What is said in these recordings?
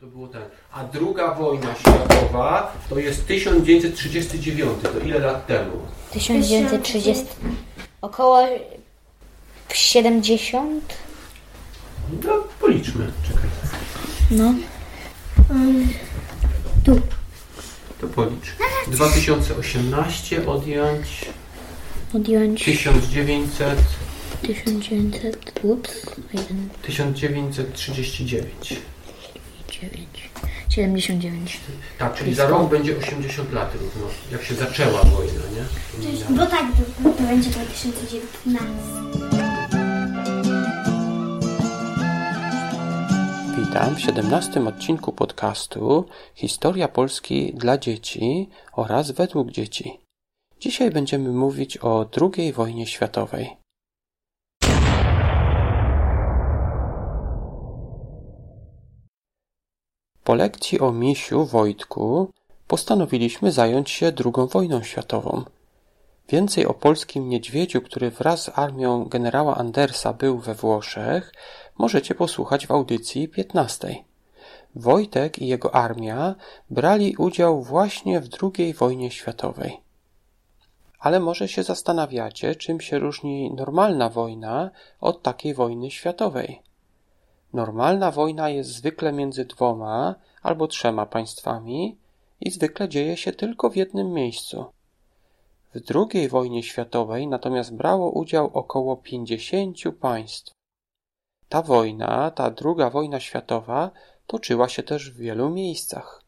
To było ten. A druga wojna światowa to jest 1939. To ile lat temu? 1930. Około 70. No, policzmy. Czekaj. No. To policz. 2018 odjąć Odjąć 1900, 1900. Ups. 1, 1939. 9. 79. Tak, czyli za rok będzie 80 lat równo, jak się zaczęła wojna, nie? Bo tak, to, to będzie 2019. Witam w 17 odcinku podcastu Historia Polski dla dzieci oraz według dzieci. Dzisiaj będziemy mówić o II wojnie światowej. Po lekcji o misiu Wojtku postanowiliśmy zająć się II wojną światową. Więcej o polskim niedźwiedziu, który wraz z armią generała Andersa był we Włoszech, możecie posłuchać w audycji 15. Wojtek i jego armia brali udział właśnie w II wojnie światowej. Ale może się zastanawiacie, czym się różni normalna wojna od takiej wojny światowej. Normalna wojna jest zwykle między dwoma albo trzema państwami i zwykle dzieje się tylko w jednym miejscu. W II wojnie światowej natomiast brało udział około 50 państw. Ta wojna, ta druga wojna światowa, toczyła się też w wielu miejscach.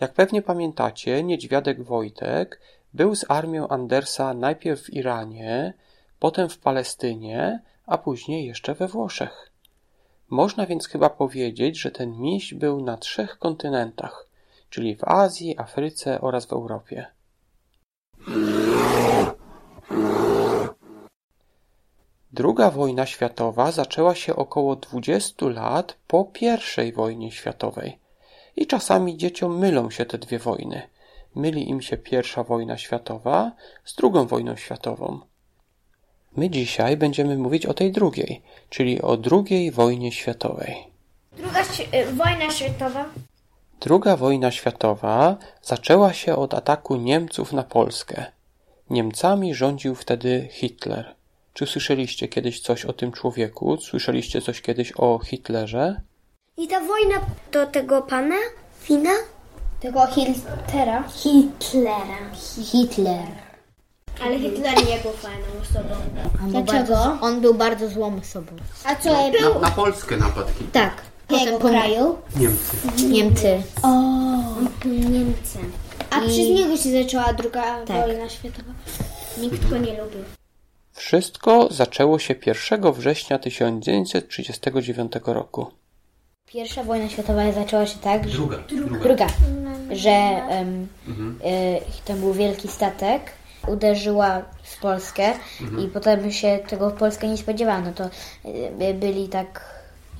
Jak pewnie pamiętacie, niedźwiadek Wojtek był z armią Andersa najpierw w Iranie, potem w Palestynie, a później jeszcze we Włoszech. Można więc chyba powiedzieć, że ten miś był na trzech kontynentach, czyli w Azji, Afryce oraz w Europie. Druga wojna światowa zaczęła się około 20 lat po I wojnie światowej. I czasami dzieciom mylą się te dwie wojny. Myli im się pierwsza wojna światowa z drugą wojną światową. My dzisiaj będziemy mówić o tej drugiej, czyli o II wojnie światowej. Druga y, wojna światowa. Druga wojna światowa zaczęła się od ataku Niemców na Polskę. Niemcami rządził wtedy Hitler. Czy słyszeliście kiedyś coś o tym człowieku? Słyszeliście coś kiedyś o Hitlerze? I ta wojna do tego pana? Fina? Tego Hitlera. Hitlera. Hitler. Ale Hitler nie był fajną osobą. On był Dlaczego? Bardzo, on był bardzo złą osobą. A co był? Na Polskę napadł. Tak. Jakiego kraju? Niemcy. Niemcy. O, on był Niemcem. A przez niego się zaczęła druga Tak. wojna światowa. Nikt go nie lubił. Wszystko zaczęło się 1 września 1939 roku. Pierwsza wojna światowa zaczęła się tak, że... Druga. Druga. Druga. Że em, e, tam był wielki statek, uderzyła w Polskę i potem się tego w Polskę nie spodziewano. To e, byli tak,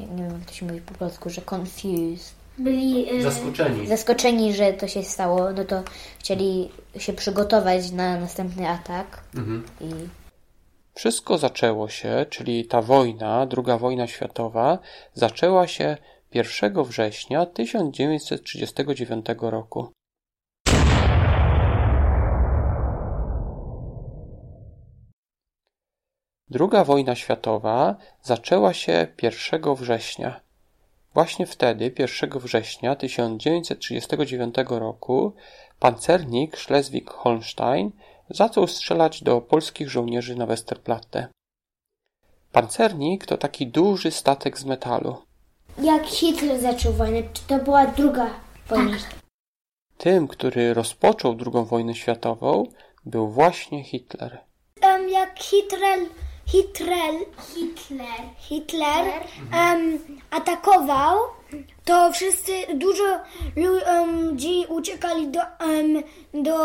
nie wiem jak to się mówi po polsku, że confused. Byli... y, Zaskoczeni. Zaskoczeni, że to się stało, no to chcieli się przygotować na następny atak i Wszystko zaczęło się, czyli ta wojna, druga wojna światowa, zaczęła się 1 września 1939 roku. Druga wojna światowa zaczęła się 1 września. Właśnie wtedy, 1 września 1939 roku, pancernik Schleswig-Holstein zaczął strzelać do polskich żołnierzy na Westerplatte. Pancernik to taki duży statek z metalu. Jak Hitler zaczął wojnę, czy to była druga wojna? Tym, który rozpoczął II wojnę światową, był właśnie Hitler. Em, jak Hitler, Hitler, Hitler, Hitler em, atakował, to wszyscy, dużo ludzi uciekali do, em, do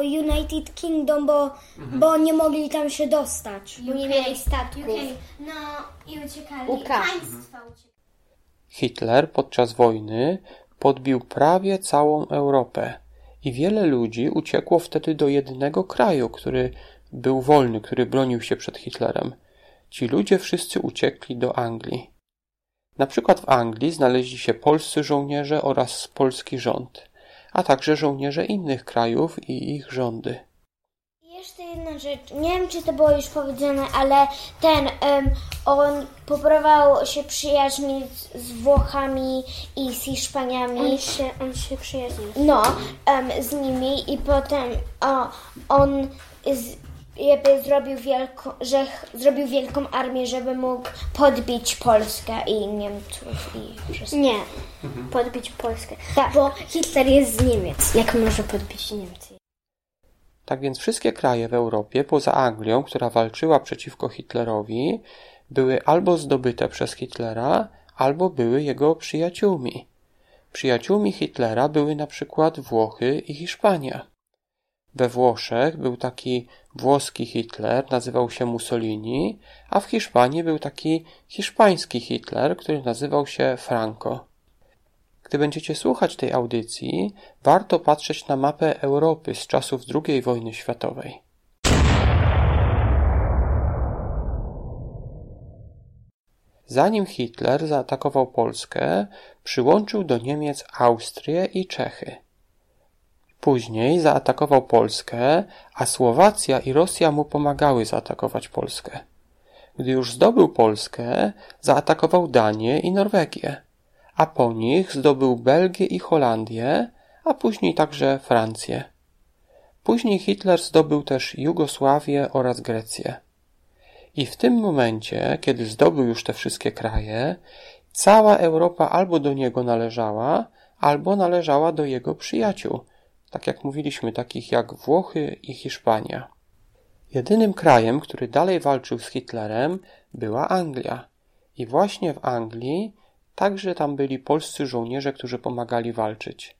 United Kingdom, bo, bo nie mogli tam się dostać, bo nie mieli statków. No i uciekali. UK. Państwa uciekali. Hitler podczas wojny podbił prawie całą Europę i wiele ludzi uciekło wtedy do jednego kraju, który był wolny, który bronił się przed Hitlerem. Ci ludzie wszyscy uciekli do Anglii. Na przykład w Anglii znaleźli się polscy żołnierze oraz polski rząd, a także żołnierze innych krajów i ich rządy. Jeszcze jedna rzecz. Nie wiem, czy to było już powiedziane, ale ten, em, on poprawał się przyjaźnić z Włochami i z Hiszpaniami. On się, on się przyjaźnił. No, em, z nimi i potem o, on z, jakby zrobił, wielko, że zrobił wielką armię, żeby mógł podbić Polskę i Niemców i wszystko. Nie, podbić Polskę. Tak. Bo Hitler jest z Niemiec. Jak może podbić Niemcy? Tak więc wszystkie kraje w Europie, poza Anglią, która walczyła przeciwko Hitlerowi, były albo zdobyte przez Hitlera, albo były jego przyjaciółmi. Przyjaciółmi Hitlera były na przykład Włochy i Hiszpania. We Włoszech był taki włoski Hitler, nazywał się Mussolini, a w Hiszpanii był taki hiszpański Hitler, który nazywał się Franco. Gdy będziecie słuchać tej audycji, warto patrzeć na mapę Europy z czasów II wojny światowej. Zanim Hitler zaatakował Polskę, przyłączył do Niemiec Austrię i Czechy. Później zaatakował Polskę, a Słowacja i Rosja mu pomagały zaatakować Polskę. Gdy już zdobył Polskę, zaatakował Danię i Norwegię, a po nich zdobył Belgię i Holandię, a później także Francję. Później Hitler zdobył też Jugosławię oraz Grecję. I w tym momencie, kiedy zdobył już te wszystkie kraje, cała Europa albo do niego należała, albo należała do jego przyjaciół, tak jak mówiliśmy, takich jak Włochy i Hiszpania. Jedynym krajem, który dalej walczył z Hitlerem, była Anglia. I właśnie w Anglii także tam byli polscy żołnierze, którzy pomagali walczyć.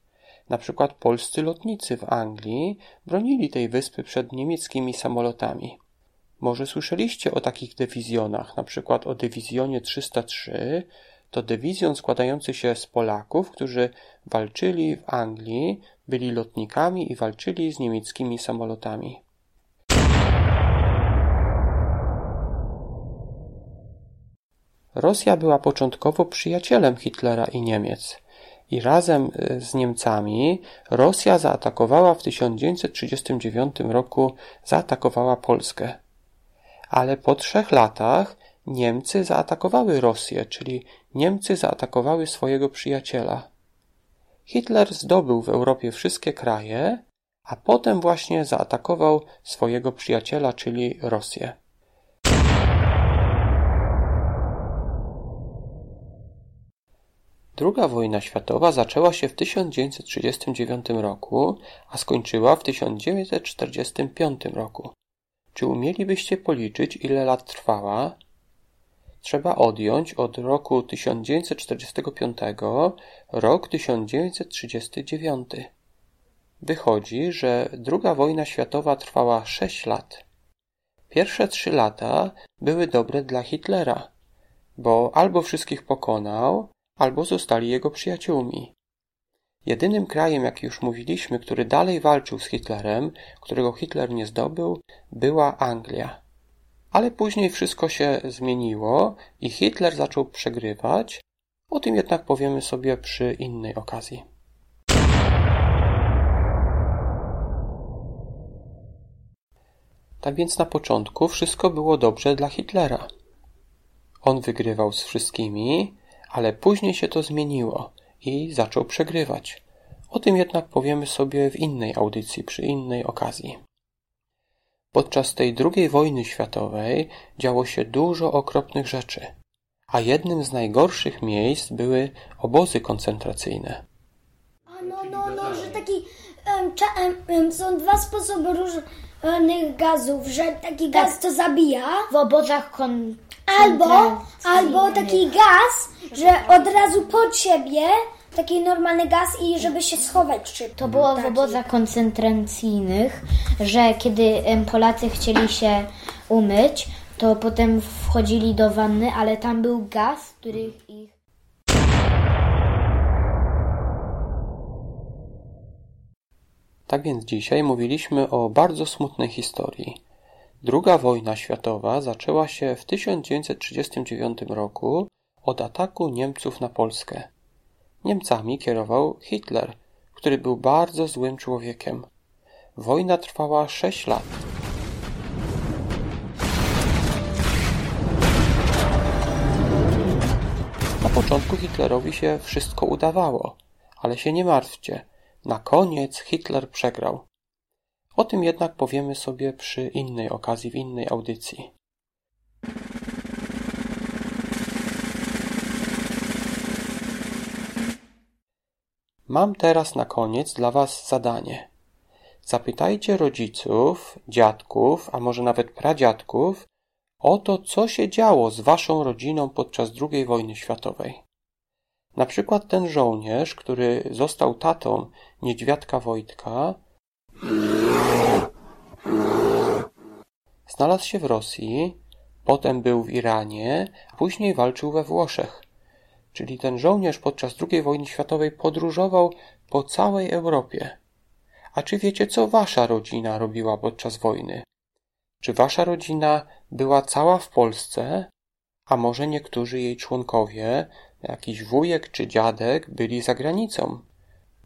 Na przykład polscy lotnicy w Anglii bronili tej wyspy przed niemieckimi samolotami. Może słyszeliście o takich dywizjonach, na przykład o dywizjonie 303, to dywizjon składający się z Polaków, którzy walczyli w Anglii, byli lotnikami i walczyli z niemieckimi samolotami. Rosja była początkowo przyjacielem Hitlera i Niemiec. I razem y, z Niemcami Rosja zaatakowała w 1939 roku zaatakowała Polskę. Ale po trzech latach Niemcy zaatakowały Rosję, czyli Niemcy zaatakowały swojego przyjaciela. Hitler zdobył w Europie wszystkie kraje, a potem właśnie zaatakował swojego przyjaciela, czyli Rosję. Druga wojna światowa zaczęła się w 1939 roku, a skończyła w 1945 roku. Czy umielibyście policzyć, ile lat trwała? Trzeba odjąć od roku 1945 rok 1939. Wychodzi, że druga wojna światowa trwała 6 lat. Pierwsze trzy lata były dobre dla Hitlera, bo albo wszystkich pokonał, albo zostali jego przyjaciółmi. Jedynym krajem, jak już mówiliśmy, który dalej walczył z Hitlerem, którego Hitler nie zdobył, była Anglia. Ale później wszystko się zmieniło i Hitler zaczął przegrywać. O tym jednak powiemy sobie przy innej okazji. Tak więc na początku wszystko było dobrze dla Hitlera. On wygrywał z wszystkimi, ale później się to zmieniło i zaczął przegrywać. O tym jednak powiemy sobie w innej audycji, przy innej okazji. Podczas tej II wojny światowej działo się dużo okropnych rzeczy, a jednym z najgorszych miejsc były obozy koncentracyjne. A no, no, no, że taki em, cza, em, są dwa sposoby różnych gazów, że taki gaz to zabija, W obozach kon... albo, koncentracyjnych. albo taki gaz, że od razu pod siebie taki normalny gaz i żeby się schować szybko. To było w obozach koncentracyjnych, że kiedy Polacy chcieli się umyć, to potem wchodzili do wanny, ale tam był gaz, który ich Tak więc dzisiaj mówiliśmy o bardzo smutnej historii. Druga wojna światowa zaczęła się w 1939 roku od ataku Niemców na Polskę. Niemcami kierował Hitler, który był bardzo złym człowiekiem. Wojna trwała sześć lat. Na początku Hitlerowi się wszystko udawało, ale się nie martwcie. Na koniec Hitler przegrał. O tym jednak powiemy sobie przy innej okazji, w innej audycji. Mam teraz na koniec dla Was zadanie. Zapytajcie rodziców, dziadków, a może nawet pradziadków o to, co się działo z Waszą rodziną podczas II wojny światowej. Na przykład ten żołnierz, który został tatą niedźwiadka Wojtka, znalazł się w Rosji, potem był w Iranie, a później walczył we Włoszech. Czyli ten żołnierz podczas II wojny światowej podróżował po całej Europie. A czy wiecie, co wasza rodzina robiła podczas wojny? Czy wasza rodzina była cała w Polsce? A może niektórzy jej członkowie, jakiś wujek czy dziadek, byli za granicą?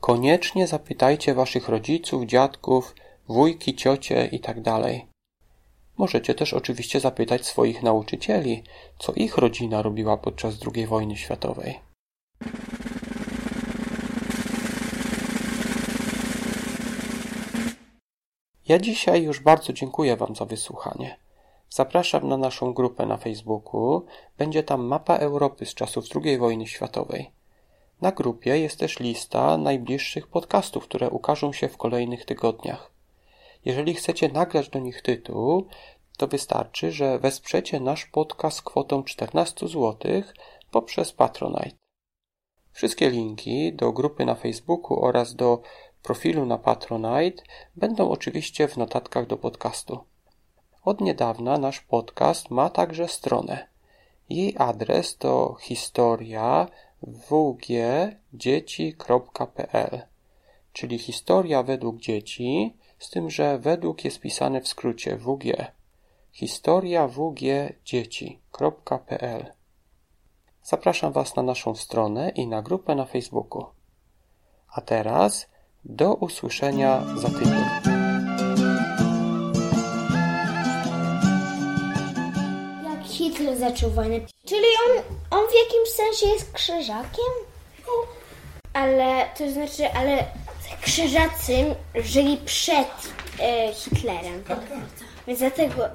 Koniecznie zapytajcie waszych rodziców, dziadków, wujki, ciocie i tak. Możecie też oczywiście zapytać swoich nauczycieli, co ich rodzina robiła podczas II wojny światowej. Ja dzisiaj już bardzo dziękuję Wam za wysłuchanie. Zapraszam na naszą grupę na Facebooku. Będzie tam mapa Europy z czasów II wojny światowej. Na grupie jest też lista najbliższych podcastów, które ukażą się w kolejnych tygodniach. Jeżeli chcecie nagrać do nich tytuł, to wystarczy, że wesprzecie nasz podcast kwotą 14 zł poprzez Patronite. Wszystkie linki do grupy na Facebooku oraz do profilu na Patronite będą oczywiście w notatkach do podcastu. Od niedawna nasz podcast ma także stronę. Jej adres to historia wgdzieci.pl, czyli historia według dzieci, z tym, że według jest pisane w skrócie wg. Historia wgdzieci.pl Zapraszam Was na naszą stronę i na grupę na Facebooku. A teraz do usłyszenia za tydzień. Jak Hitler zaczął wojnę. Czyli on, on w jakimś sensie jest krzyżakiem? Ale, to znaczy, ale krzyżacy żyli przed e, Hitlerem. Tak, tak. Więc dlatego...